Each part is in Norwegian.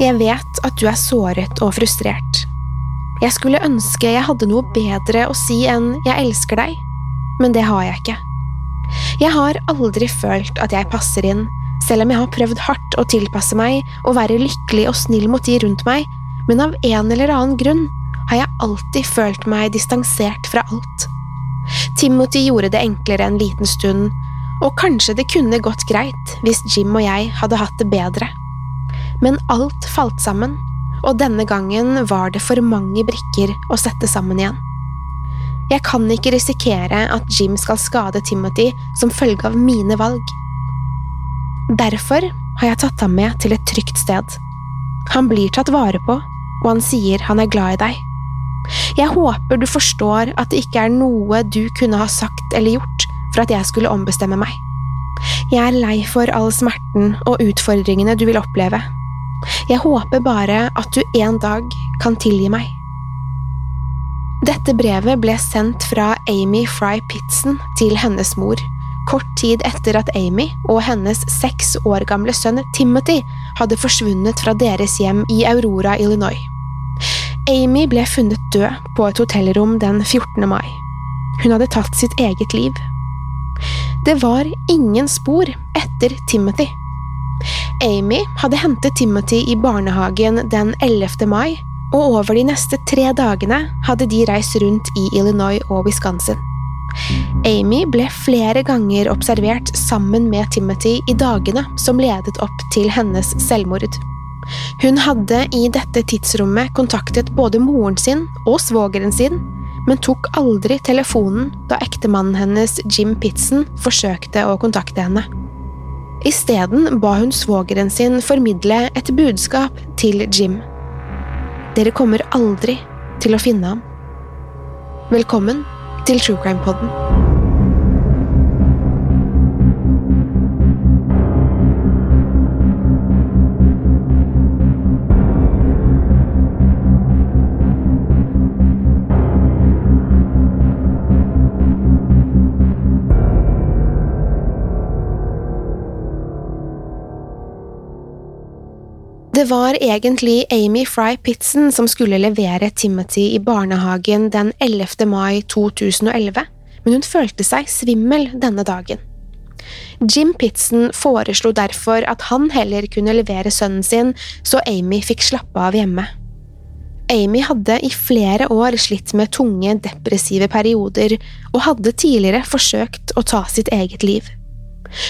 jeg vet at du er såret og frustrert. Jeg skulle ønske jeg hadde noe bedre å si enn jeg elsker deg, men det har jeg ikke. Jeg har aldri følt at jeg passer inn, selv om jeg har prøvd hardt å tilpasse meg og være lykkelig og snill mot de rundt meg, men av en eller annen grunn har jeg alltid følt meg distansert fra alt. Timothy gjorde det enklere en liten stund, og kanskje det kunne gått greit hvis Jim og jeg hadde hatt det bedre. Men alt falt sammen, og denne gangen var det for mange brikker å sette sammen igjen. Jeg kan ikke risikere at Jim skal skade Timothy som følge av mine valg. Derfor har jeg tatt ham med til et trygt sted. Han blir tatt vare på, og han sier han er glad i deg. Jeg håper du forstår at det ikke er noe du kunne ha sagt eller gjort for at jeg skulle ombestemme meg. Jeg er lei for all smerten og utfordringene du vil oppleve. Jeg håper bare at du en dag kan tilgi meg. Dette brevet ble sendt fra Amy Fry Pitson til hennes mor, kort tid etter at Amy og hennes seks år gamle sønn Timothy hadde forsvunnet fra deres hjem i Aurora, Illinois. Amy ble funnet død på et hotellrom den 14. mai. Hun hadde tatt sitt eget liv. Det var ingen spor etter Timothy. Amy hadde hentet Timothy i barnehagen den 11. mai, og over de neste tre dagene hadde de reist rundt i Illinois og Wisconsin. Amy ble flere ganger observert sammen med Timothy i dagene som ledet opp til hennes selvmord. Hun hadde i dette tidsrommet kontaktet både moren sin og svogeren sin, men tok aldri telefonen da ektemannen hennes, Jim Pitson, forsøkte å kontakte henne. Isteden ba hun svogeren sin formidle et budskap til Jim. Dere kommer aldri til å finne ham. Velkommen til True Crime Podden. Det var egentlig Amy Fry Pitson som skulle levere Timothy i barnehagen den 11. mai 2011, men hun følte seg svimmel denne dagen. Jim Pitson foreslo derfor at han heller kunne levere sønnen sin, så Amy fikk slappe av hjemme. Amy hadde i flere år slitt med tunge, depressive perioder og hadde tidligere forsøkt å ta sitt eget liv.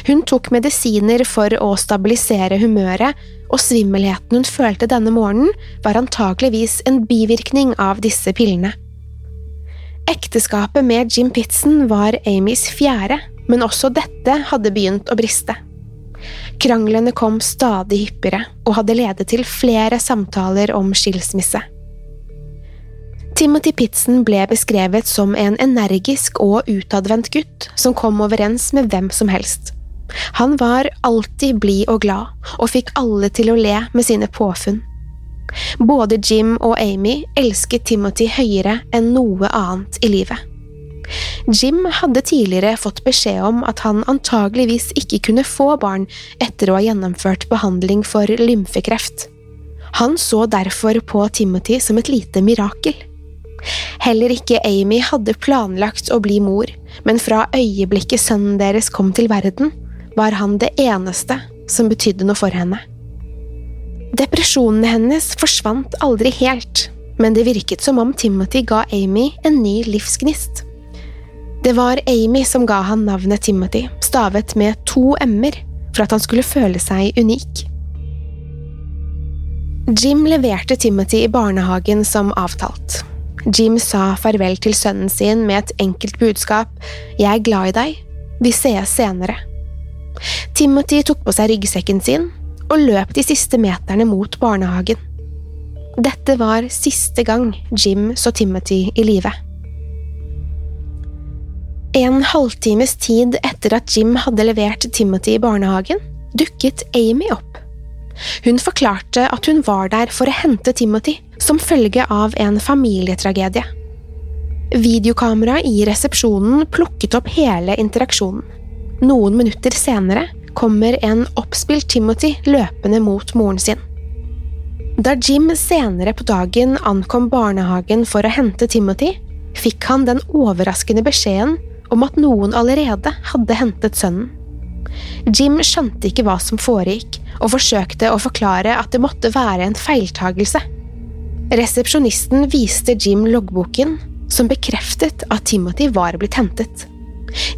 Hun tok medisiner for å stabilisere humøret, og svimmelheten hun følte denne morgenen, var antageligvis en bivirkning av disse pillene. Ekteskapet med Jim Pitson var Amys fjerde, men også dette hadde begynt å briste. Kranglene kom stadig hyppigere og hadde ledet til flere samtaler om skilsmisse. Timothy Pitson ble beskrevet som en energisk og utadvendt gutt som kom overens med hvem som helst. Han var alltid blid og glad, og fikk alle til å le med sine påfunn. Både Jim og Amy elsket Timothy høyere enn noe annet i livet. Jim hadde tidligere fått beskjed om at han antageligvis ikke kunne få barn etter å ha gjennomført behandling for lymfekreft. Han så derfor på Timothy som et lite mirakel. Heller ikke Amy hadde planlagt å bli mor, men fra øyeblikket sønnen deres kom til verden, var han det eneste som betydde noe for henne. Depresjonene hennes forsvant aldri helt, men det virket som om Timothy ga Amy en ny livsgnist. Det var Amy som ga han navnet Timothy, stavet med to m-er, for at han skulle føle seg unik. Jim leverte Timothy i barnehagen som avtalt. Jim sa farvel til sønnen sin med et enkelt budskap Jeg er glad i deg, vi sees senere. Timothy tok på seg ryggsekken sin og løp de siste meterne mot barnehagen. Dette var siste gang Jim så Timothy i live. En halvtimes tid etter at Jim hadde levert Timothy i barnehagen, dukket Amy opp. Hun forklarte at hun var der for å hente Timothy som følge av en familietragedie. Videokameraet i resepsjonen plukket opp hele interaksjonen. Noen minutter senere kommer en oppspilt Timothy løpende mot moren sin. Da Jim senere på dagen ankom barnehagen for å hente Timothy, fikk han den overraskende beskjeden om at noen allerede hadde hentet sønnen. Jim skjønte ikke hva som foregikk, og forsøkte å forklare at det måtte være en feiltagelse. Resepsjonisten viste Jim loggboken, som bekreftet at Timothy var blitt hentet.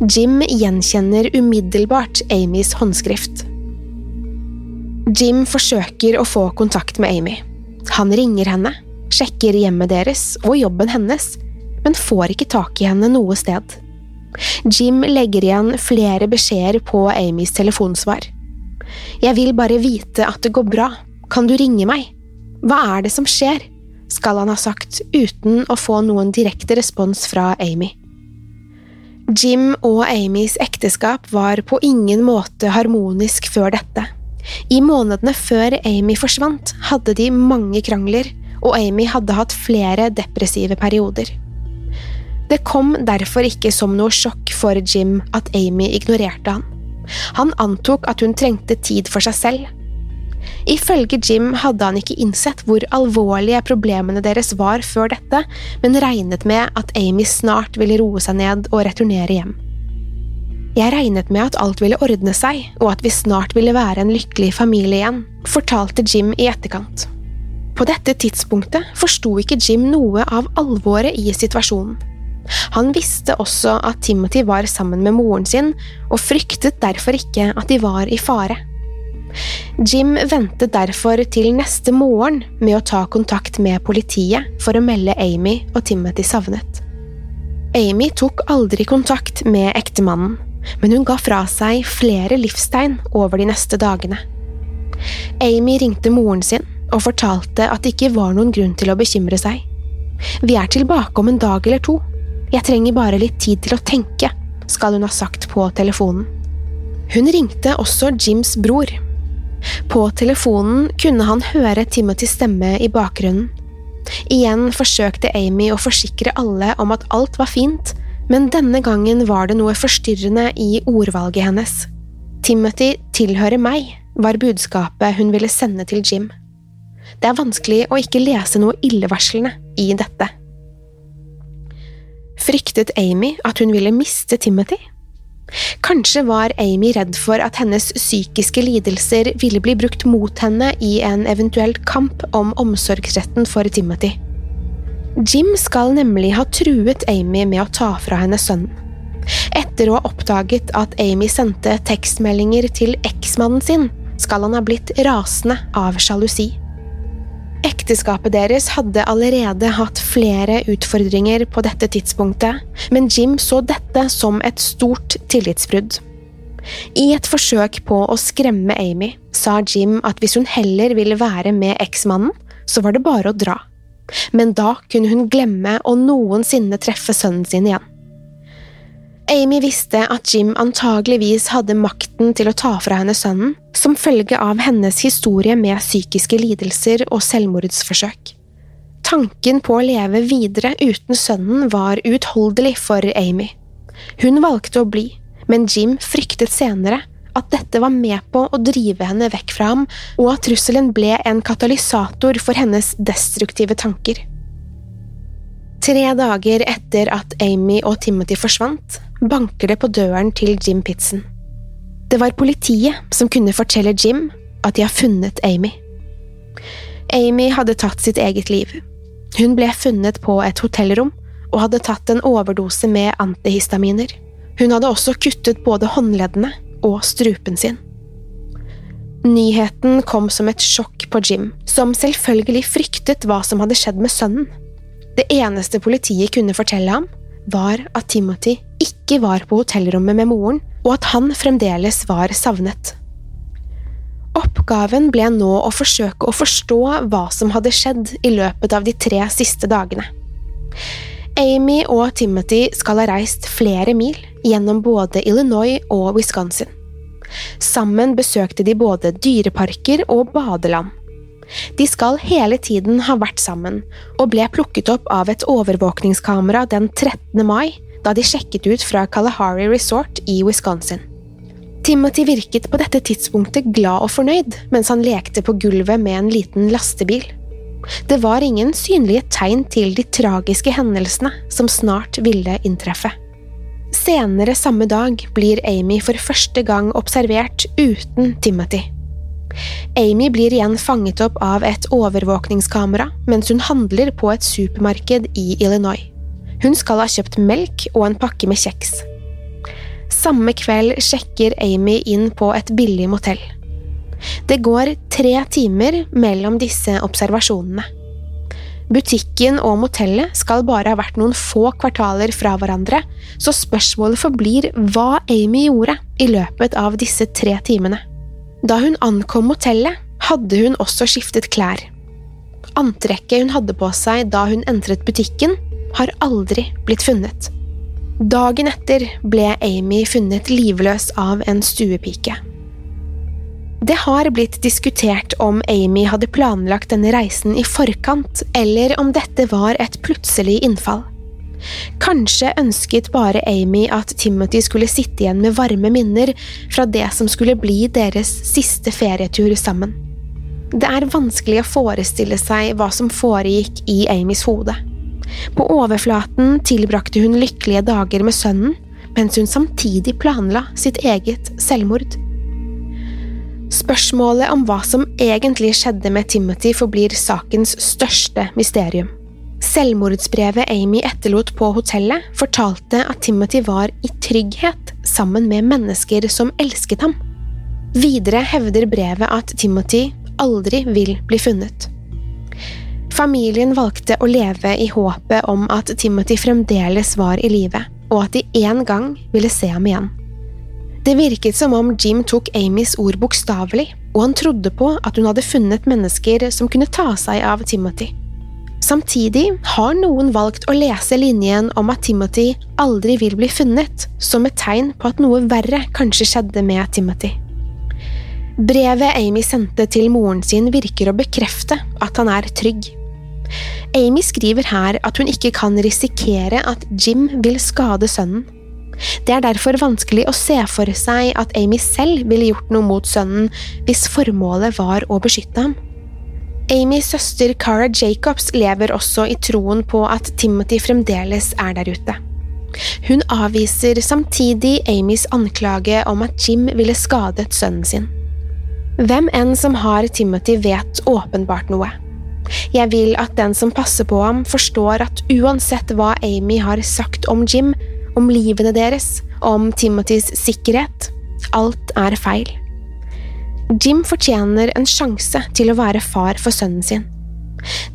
Jim gjenkjenner umiddelbart Amys håndskrift. Jim forsøker å få kontakt med Amy. Han ringer henne, sjekker hjemmet deres og jobben hennes, men får ikke tak i henne noe sted. Jim legger igjen flere beskjeder på Amys telefonsvar. Jeg vil bare vite at det går bra, kan du ringe meg? Hva er det som skjer? skal han ha sagt uten å få noen direkte respons fra Amy. Jim og Amys ekteskap var på ingen måte harmonisk før dette. I månedene før Amy forsvant, hadde de mange krangler, og Amy hadde hatt flere depressive perioder. Det kom derfor ikke som noe sjokk for Jim at Amy ignorerte han. Han antok at hun trengte tid for seg selv. Ifølge Jim hadde han ikke innsett hvor alvorlige problemene deres var før dette, men regnet med at Amy snart ville roe seg ned og returnere hjem. Jeg regnet med at alt ville ordne seg, og at vi snart ville være en lykkelig familie igjen, fortalte Jim i etterkant. På dette tidspunktet forsto ikke Jim noe av alvoret i situasjonen. Han visste også at Timothy var sammen med moren sin, og fryktet derfor ikke at de var i fare. Jim ventet derfor til neste morgen med å ta kontakt med politiet for å melde Amy og Timothy savnet. Amy tok aldri kontakt med ektemannen, men hun ga fra seg flere livstegn over de neste dagene. Amy ringte moren sin og fortalte at det ikke var noen grunn til å bekymre seg. Vi er tilbake om en dag eller to, jeg trenger bare litt tid til å tenke, skal hun ha sagt på telefonen. Hun ringte også Jims bror. På telefonen kunne han høre Timothys stemme i bakgrunnen. Igjen forsøkte Amy å forsikre alle om at alt var fint, men denne gangen var det noe forstyrrende i ordvalget hennes. Timothy tilhører meg, var budskapet hun ville sende til Jim. Det er vanskelig å ikke lese noe illevarslende i dette. Fryktet Amy at hun ville miste Timothy? Kanskje var Amy redd for at hennes psykiske lidelser ville bli brukt mot henne i en eventuell kamp om omsorgsretten for Timothy. Jim skal nemlig ha truet Amy med å ta fra henne sønnen. Etter å ha oppdaget at Amy sendte tekstmeldinger til eksmannen sin, skal han ha blitt rasende av sjalusi. Ekteskapet deres hadde allerede hatt flere utfordringer på dette tidspunktet, men Jim så dette som et stort tillitsbrudd. I et forsøk på å skremme Amy sa Jim at hvis hun heller ville være med eksmannen, så var det bare å dra. Men da kunne hun glemme å noensinne treffe sønnen sin igjen. Amy visste at Jim antageligvis hadde makten til å ta fra henne sønnen, som følge av hennes historie med psykiske lidelser og selvmordsforsøk. Tanken på å leve videre uten sønnen var uutholdelig for Amy. Hun valgte å bli, men Jim fryktet senere at dette var med på å drive henne vekk fra ham, og at trusselen ble en katalysator for hennes destruktive tanker. Tre dager etter at Amy og Timothy forsvant, banker det på døren til Jim Pitson. Det var politiet som kunne fortelle Jim at de har funnet Amy. Amy hadde tatt sitt eget liv. Hun ble funnet på et hotellrom og hadde tatt en overdose med antihistaminer. Hun hadde også kuttet både håndleddene og strupen sin. Nyheten kom som et sjokk på Jim, som selvfølgelig fryktet hva som hadde skjedd med sønnen. Det eneste politiet kunne fortelle ham, var at Timothy ikke var på hotellrommet med moren, og at han fremdeles var savnet. Oppgaven ble nå å forsøke å forstå hva som hadde skjedd i løpet av de tre siste dagene. Amy og Timothy skal ha reist flere mil gjennom både Illinois og Wisconsin. Sammen besøkte de både dyreparker og badeland. De skal hele tiden ha vært sammen, og ble plukket opp av et overvåkningskamera den 13. mai, da de sjekket ut fra Kalahari Resort i Wisconsin. Timothy virket på dette tidspunktet glad og fornøyd mens han lekte på gulvet med en liten lastebil. Det var ingen synlige tegn til de tragiske hendelsene som snart ville inntreffe. Senere samme dag blir Amy for første gang observert uten Timothy. Amy blir igjen fanget opp av et overvåkningskamera mens hun handler på et supermarked i Illinois. Hun skal ha kjøpt melk og en pakke med kjeks. Samme kveld sjekker Amy inn på et billig motell. Det går tre timer mellom disse observasjonene. Butikken og motellet skal bare ha vært noen få kvartaler fra hverandre, så spørsmålet forblir hva Amy gjorde i løpet av disse tre timene. Da hun ankom motellet, hadde hun også skiftet klær. Antrekket hun hadde på seg da hun entret butikken, har aldri blitt funnet. Dagen etter ble Amy funnet livløs av en stuepike. Det har blitt diskutert om Amy hadde planlagt denne reisen i forkant, eller om dette var et plutselig innfall. Kanskje ønsket bare Amy at Timothy skulle sitte igjen med varme minner fra det som skulle bli deres siste ferietur sammen. Det er vanskelig å forestille seg hva som foregikk i Amys hode. På overflaten tilbrakte hun lykkelige dager med sønnen, mens hun samtidig planla sitt eget selvmord. Spørsmålet om hva som egentlig skjedde med Timothy, forblir sakens største mysterium. Selvmordsbrevet Amy etterlot på hotellet, fortalte at Timothy var i trygghet sammen med mennesker som elsket ham. Videre hevder brevet at Timothy aldri vil bli funnet. Familien valgte å leve i håpet om at Timothy fremdeles var i live, og at de en gang ville se ham igjen. Det virket som om Jim tok Amys ord bokstavelig, og han trodde på at hun hadde funnet mennesker som kunne ta seg av Timothy. Samtidig har noen valgt å lese linjen om at Timothy aldri vil bli funnet, som et tegn på at noe verre kanskje skjedde med Timothy. Brevet Amy sendte til moren sin virker å bekrefte at han er trygg. Amy skriver her at hun ikke kan risikere at Jim vil skade sønnen. Det er derfor vanskelig å se for seg at Amy selv ville gjort noe mot sønnen hvis formålet var å beskytte ham. Amys søster Cara Jacobs lever også i troen på at Timothy fremdeles er der ute. Hun avviser samtidig Amys anklage om at Jim ville skadet sønnen sin. Hvem enn som har Timothy, vet åpenbart noe. Jeg vil at den som passer på ham, forstår at uansett hva Amy har sagt om Jim, om livene deres, om Timothys sikkerhet, alt er feil. Jim fortjener en sjanse til å være far for sønnen sin.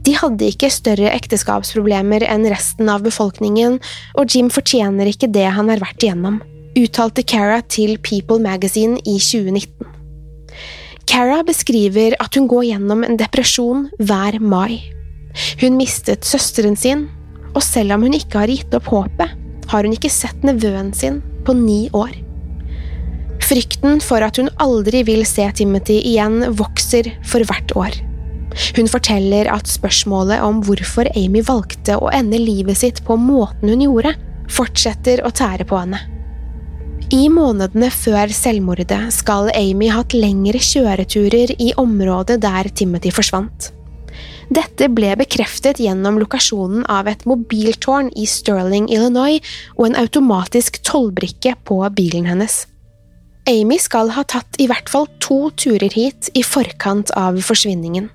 De hadde ikke større ekteskapsproblemer enn resten av befolkningen, og Jim fortjener ikke det han har vært igjennom, uttalte Cara til People Magazine i 2019. Cara beskriver at hun går gjennom en depresjon hver mai. Hun mistet søsteren sin, og selv om hun ikke har gitt opp håpet, har hun ikke sett nevøen sin på ni år. Frykten for at hun aldri vil se Timothy igjen, vokser for hvert år. Hun forteller at spørsmålet om hvorfor Amy valgte å ende livet sitt på måten hun gjorde, fortsetter å tære på henne. I månedene før selvmordet skal Amy hatt lengre kjøreturer i området der Timothy forsvant. Dette ble bekreftet gjennom lokasjonen av et mobiltårn i Sterling, Illinois, og en automatisk tollbrikke på bilen hennes. Amy skal ha tatt i hvert fall to turer hit i forkant av forsvinningen.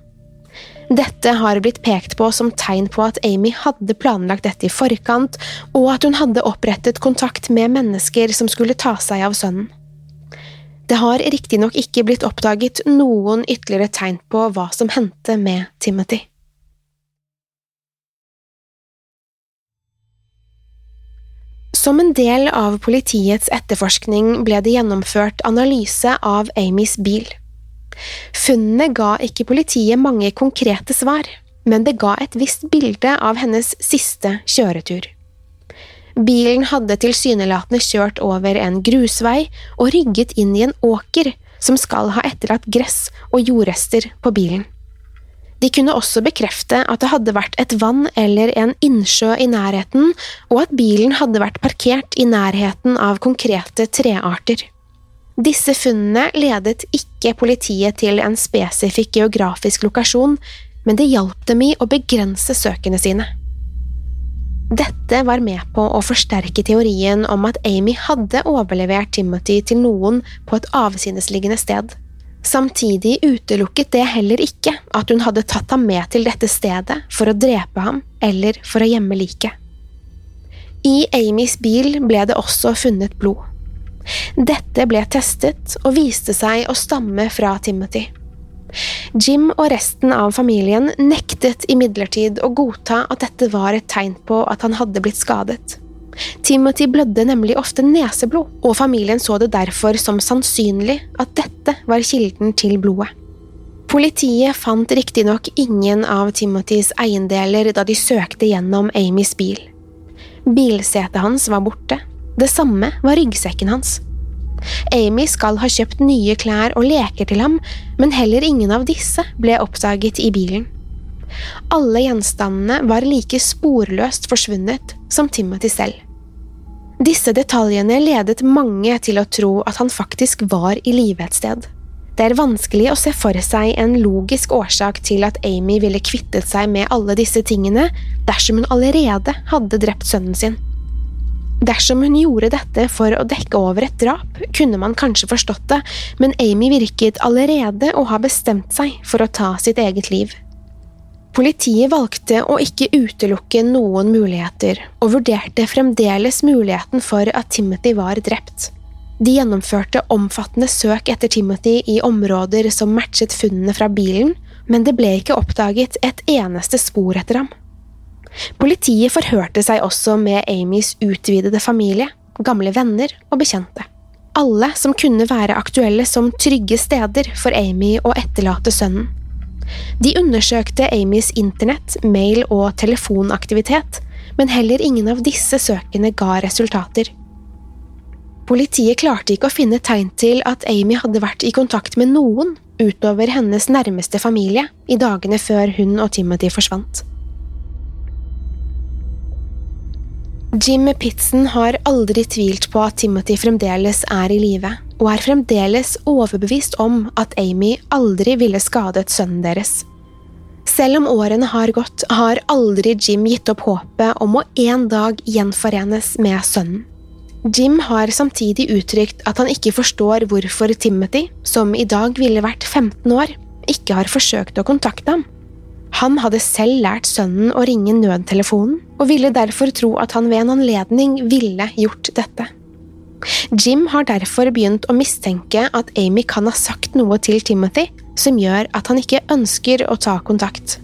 Dette har blitt pekt på som tegn på at Amy hadde planlagt dette i forkant, og at hun hadde opprettet kontakt med mennesker som skulle ta seg av sønnen. Det har riktignok ikke blitt oppdaget noen ytterligere tegn på hva som hendte med Timothy. Som en del av politiets etterforskning ble det gjennomført analyse av Amys bil. Funnene ga ikke politiet mange konkrete svar, men det ga et visst bilde av hennes siste kjøretur. Bilen hadde tilsynelatende kjørt over en grusvei og rygget inn i en åker som skal ha etterlatt gress og jordrester på bilen. De kunne også bekrefte at det hadde vært et vann eller en innsjø i nærheten, og at bilen hadde vært parkert i nærheten av konkrete trearter. Disse funnene ledet ikke politiet til en spesifikk geografisk lokasjon, men det hjalp dem i å begrense søkene sine. Dette var med på å forsterke teorien om at Amy hadde overlevert Timothy til noen på et avsidesliggende sted. Samtidig utelukket det heller ikke at hun hadde tatt ham med til dette stedet for å drepe ham eller for å gjemme liket. I Amys bil ble det også funnet blod. Dette ble testet og viste seg å stamme fra Timothy. Jim og resten av familien nektet imidlertid å godta at dette var et tegn på at han hadde blitt skadet. Timothy blødde nemlig ofte neseblod, og familien så det derfor som sannsynlig at dette var kilden til blodet. Politiet fant riktignok ingen av Timothys eiendeler da de søkte gjennom Amys bil. Bilsetet hans var borte, det samme var ryggsekken hans. Amy skal ha kjøpt nye klær og leker til ham, men heller ingen av disse ble oppdaget i bilen. Alle gjenstandene var like sporløst forsvunnet som Timothy selv. Disse detaljene ledet mange til å tro at han faktisk var i live et sted. Det er vanskelig å se for seg en logisk årsak til at Amy ville kvittet seg med alle disse tingene dersom hun allerede hadde drept sønnen sin. Dersom hun gjorde dette for å dekke over et drap, kunne man kanskje forstått det, men Amy virket allerede å ha bestemt seg for å ta sitt eget liv. Politiet valgte å ikke utelukke noen muligheter, og vurderte fremdeles muligheten for at Timothy var drept. De gjennomførte omfattende søk etter Timothy i områder som matchet funnene fra bilen, men det ble ikke oppdaget et eneste spor etter ham. Politiet forhørte seg også med Amys utvidede familie, gamle venner og bekjente. Alle som kunne være aktuelle som trygge steder for Amy å etterlate sønnen. De undersøkte Amys internett, mail og telefonaktivitet, men heller ingen av disse søkene ga resultater. Politiet klarte ikke å finne tegn til at Amy hadde vært i kontakt med noen utover hennes nærmeste familie i dagene før hun og Timothy forsvant. Jim Pitson har aldri tvilt på at Timothy fremdeles er i live, og er fremdeles overbevist om at Amy aldri ville skadet sønnen deres. Selv om årene har gått, har aldri Jim gitt opp håpet om å en dag gjenforenes med sønnen. Jim har samtidig uttrykt at han ikke forstår hvorfor Timothy, som i dag ville vært 15 år, ikke har forsøkt å kontakte ham. Han hadde selv lært sønnen å ringe nødtelefonen, og ville derfor tro at han ved en anledning ville gjort dette. Jim har derfor begynt å mistenke at Amy kan ha sagt noe til Timothy som gjør at han ikke ønsker å ta kontakt.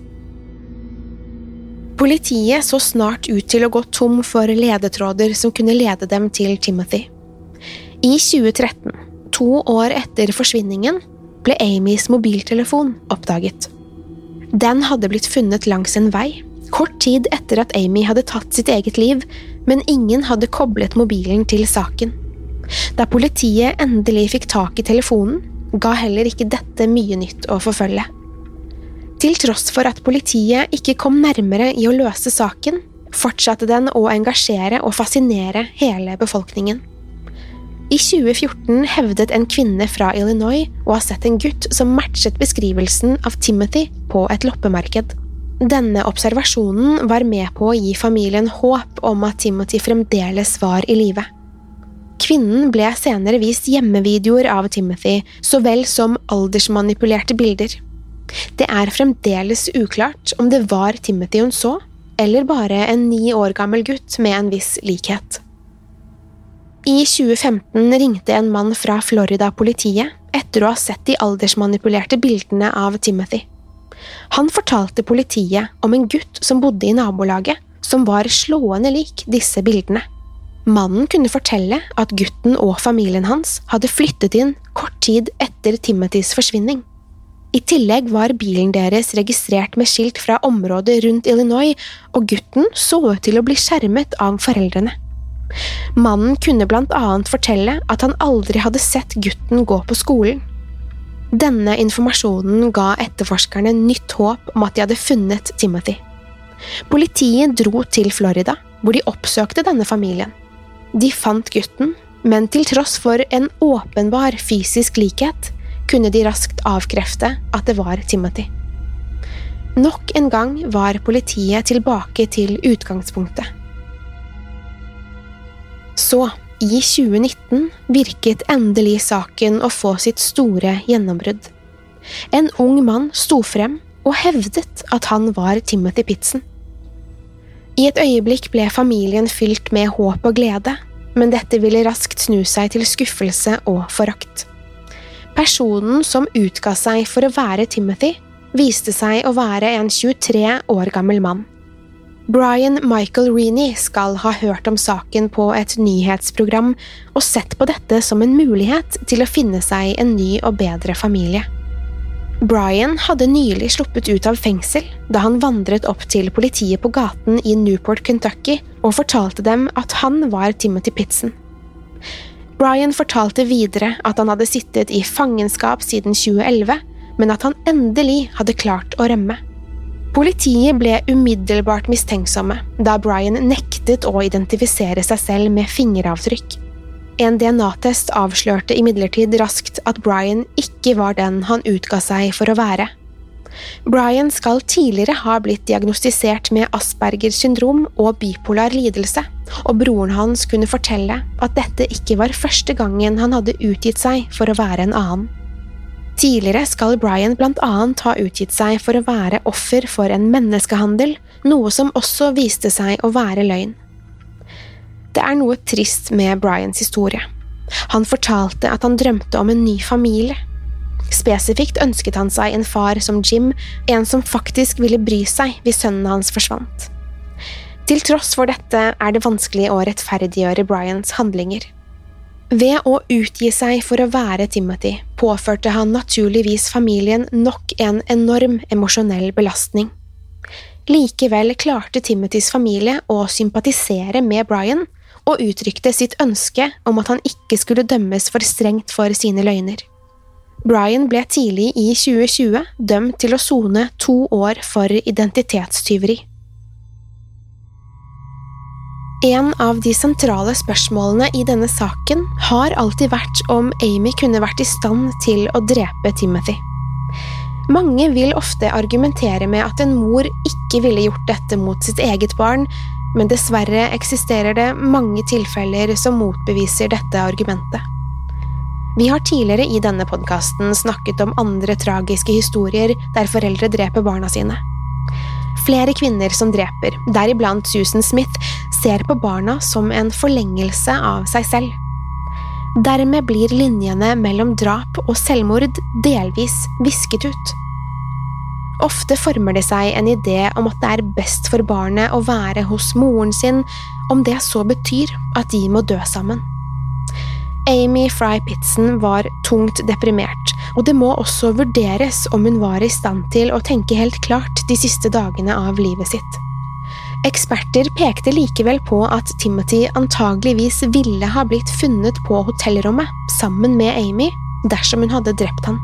Politiet så snart ut til å gå tom for ledetråder som kunne lede dem til Timothy. I 2013, to år etter forsvinningen, ble Amys mobiltelefon oppdaget. Den hadde blitt funnet langs en vei, kort tid etter at Amy hadde tatt sitt eget liv, men ingen hadde koblet mobilen til saken. Da politiet endelig fikk tak i telefonen, ga heller ikke dette mye nytt å forfølge. Til tross for at politiet ikke kom nærmere i å løse saken, fortsatte den å engasjere og fascinere hele befolkningen. I 2014 hevdet en kvinne fra Illinois å ha sett en gutt som matchet beskrivelsen av Timothy på et loppemarked. Denne observasjonen var med på å gi familien håp om at Timothy fremdeles var i live. Kvinnen ble senere vist hjemmevideoer av Timothy, så vel som aldersmanipulerte bilder. Det er fremdeles uklart om det var Timothy hun så, eller bare en ni år gammel gutt med en viss likhet. I 2015 ringte en mann fra Florida politiet etter å ha sett de aldersmanipulerte bildene av Timothy. Han fortalte politiet om en gutt som bodde i nabolaget, som var slående lik disse bildene. Mannen kunne fortelle at gutten og familien hans hadde flyttet inn kort tid etter Timothys forsvinning. I tillegg var bilen deres registrert med skilt fra området rundt Illinois, og gutten så ut til å bli skjermet av foreldrene. Mannen kunne blant annet fortelle at han aldri hadde sett gutten gå på skolen, denne informasjonen ga etterforskerne nytt håp om at de hadde funnet Timothy. Politiet dro til Florida, hvor de oppsøkte denne familien. De fant gutten, men til tross for en åpenbar fysisk likhet, kunne de raskt avkrefte at det var Timothy. Nok en gang var politiet tilbake til utgangspunktet. Så i 2019 virket endelig saken å få sitt store gjennombrudd. En ung mann sto frem og hevdet at han var Timothy Pitzen. I et øyeblikk ble familien fylt med håp og glede, men dette ville raskt snu seg til skuffelse og forakt. Personen som utga seg for å være Timothy, viste seg å være en 23 år gammel mann. Brian Michael Reaney skal ha hørt om saken på et nyhetsprogram og sett på dette som en mulighet til å finne seg en ny og bedre familie. Brian hadde nylig sluppet ut av fengsel da han vandret opp til politiet på gaten i Newport, Kentucky og fortalte dem at han var Timothy Pitson. Brian fortalte videre at han hadde sittet i fangenskap siden 2011, men at han endelig hadde klart å rømme. Politiet ble umiddelbart mistenksomme da Brian nektet å identifisere seg selv med fingeravtrykk. En DNA-test avslørte imidlertid raskt at Brian ikke var den han utga seg for å være. Brian skal tidligere ha blitt diagnostisert med Aspergers syndrom og bipolar lidelse, og broren hans kunne fortelle at dette ikke var første gangen han hadde utgitt seg for å være en annen. Tidligere skal Brian blant annet ha utgitt seg for å være offer for en menneskehandel, noe som også viste seg å være løgn. Det er noe trist med Bryans historie. Han fortalte at han drømte om en ny familie. Spesifikt ønsket han seg en far som Jim, en som faktisk ville bry seg hvis sønnen hans forsvant. Til tross for dette er det vanskelig å rettferdiggjøre Bryans handlinger. Ved å utgi seg for å være Timothy påførte han naturligvis familien nok en enorm emosjonell belastning. Likevel klarte Timothys familie å sympatisere med Brian og uttrykte sitt ønske om at han ikke skulle dømmes for strengt for sine løgner. Brian ble tidlig i 2020 dømt til å sone to år for identitetstyveri. En av de sentrale spørsmålene i denne saken har alltid vært om Amy kunne vært i stand til å drepe Timothy. Mange vil ofte argumentere med at en mor ikke ville gjort dette mot sitt eget barn, men dessverre eksisterer det mange tilfeller som motbeviser dette argumentet. Vi har tidligere i denne podkasten snakket om andre tragiske historier der foreldre dreper barna sine. Flere kvinner som dreper, deriblant Susan Smith, ser på barna som en forlengelse av seg selv. Dermed blir linjene mellom drap og selvmord delvis visket ut. Ofte former det seg en idé om at det er best for barnet å være hos moren sin, om det så betyr at de må dø sammen. Amy Fry Pitson var tungt deprimert, og det må også vurderes om hun var i stand til å tenke helt klart de siste dagene av livet sitt. Eksperter pekte likevel på at Timothy antageligvis ville ha blitt funnet på hotellrommet sammen med Amy dersom hun hadde drept han.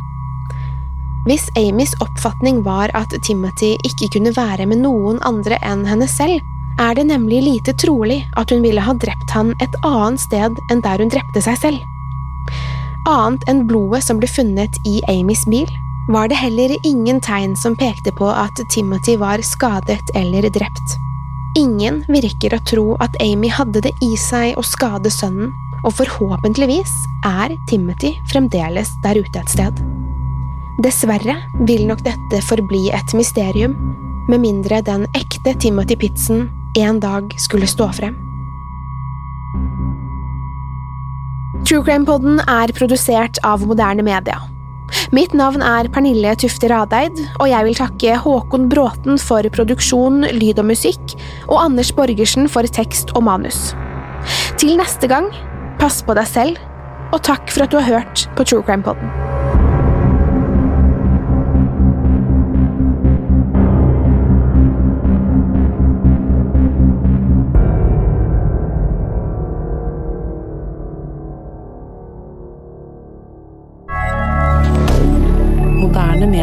Hvis Amys oppfatning var at Timothy ikke kunne være med noen andre enn henne selv, er det nemlig lite trolig at hun ville ha drept han et annet sted enn der hun drepte seg selv. Annet enn blodet som ble funnet i Amys bil, var det heller ingen tegn som pekte på at Timothy var skadet eller drept. Ingen virker å tro at Amy hadde det i seg å skade sønnen, og forhåpentligvis er Timothy fremdeles der ute et sted. Dessverre vil nok dette forbli et mysterium, med mindre den ekte Timothy Pitzen en dag skulle stå frem. True Crime-podden er produsert av moderne media. Mitt navn er Pernille Tufte Radeid, og jeg vil takke Håkon Bråten for produksjon, lyd og musikk, og Anders Borgersen for tekst og manus. Til neste gang, pass på deg selv, og takk for at du har hørt på True Crime-podden.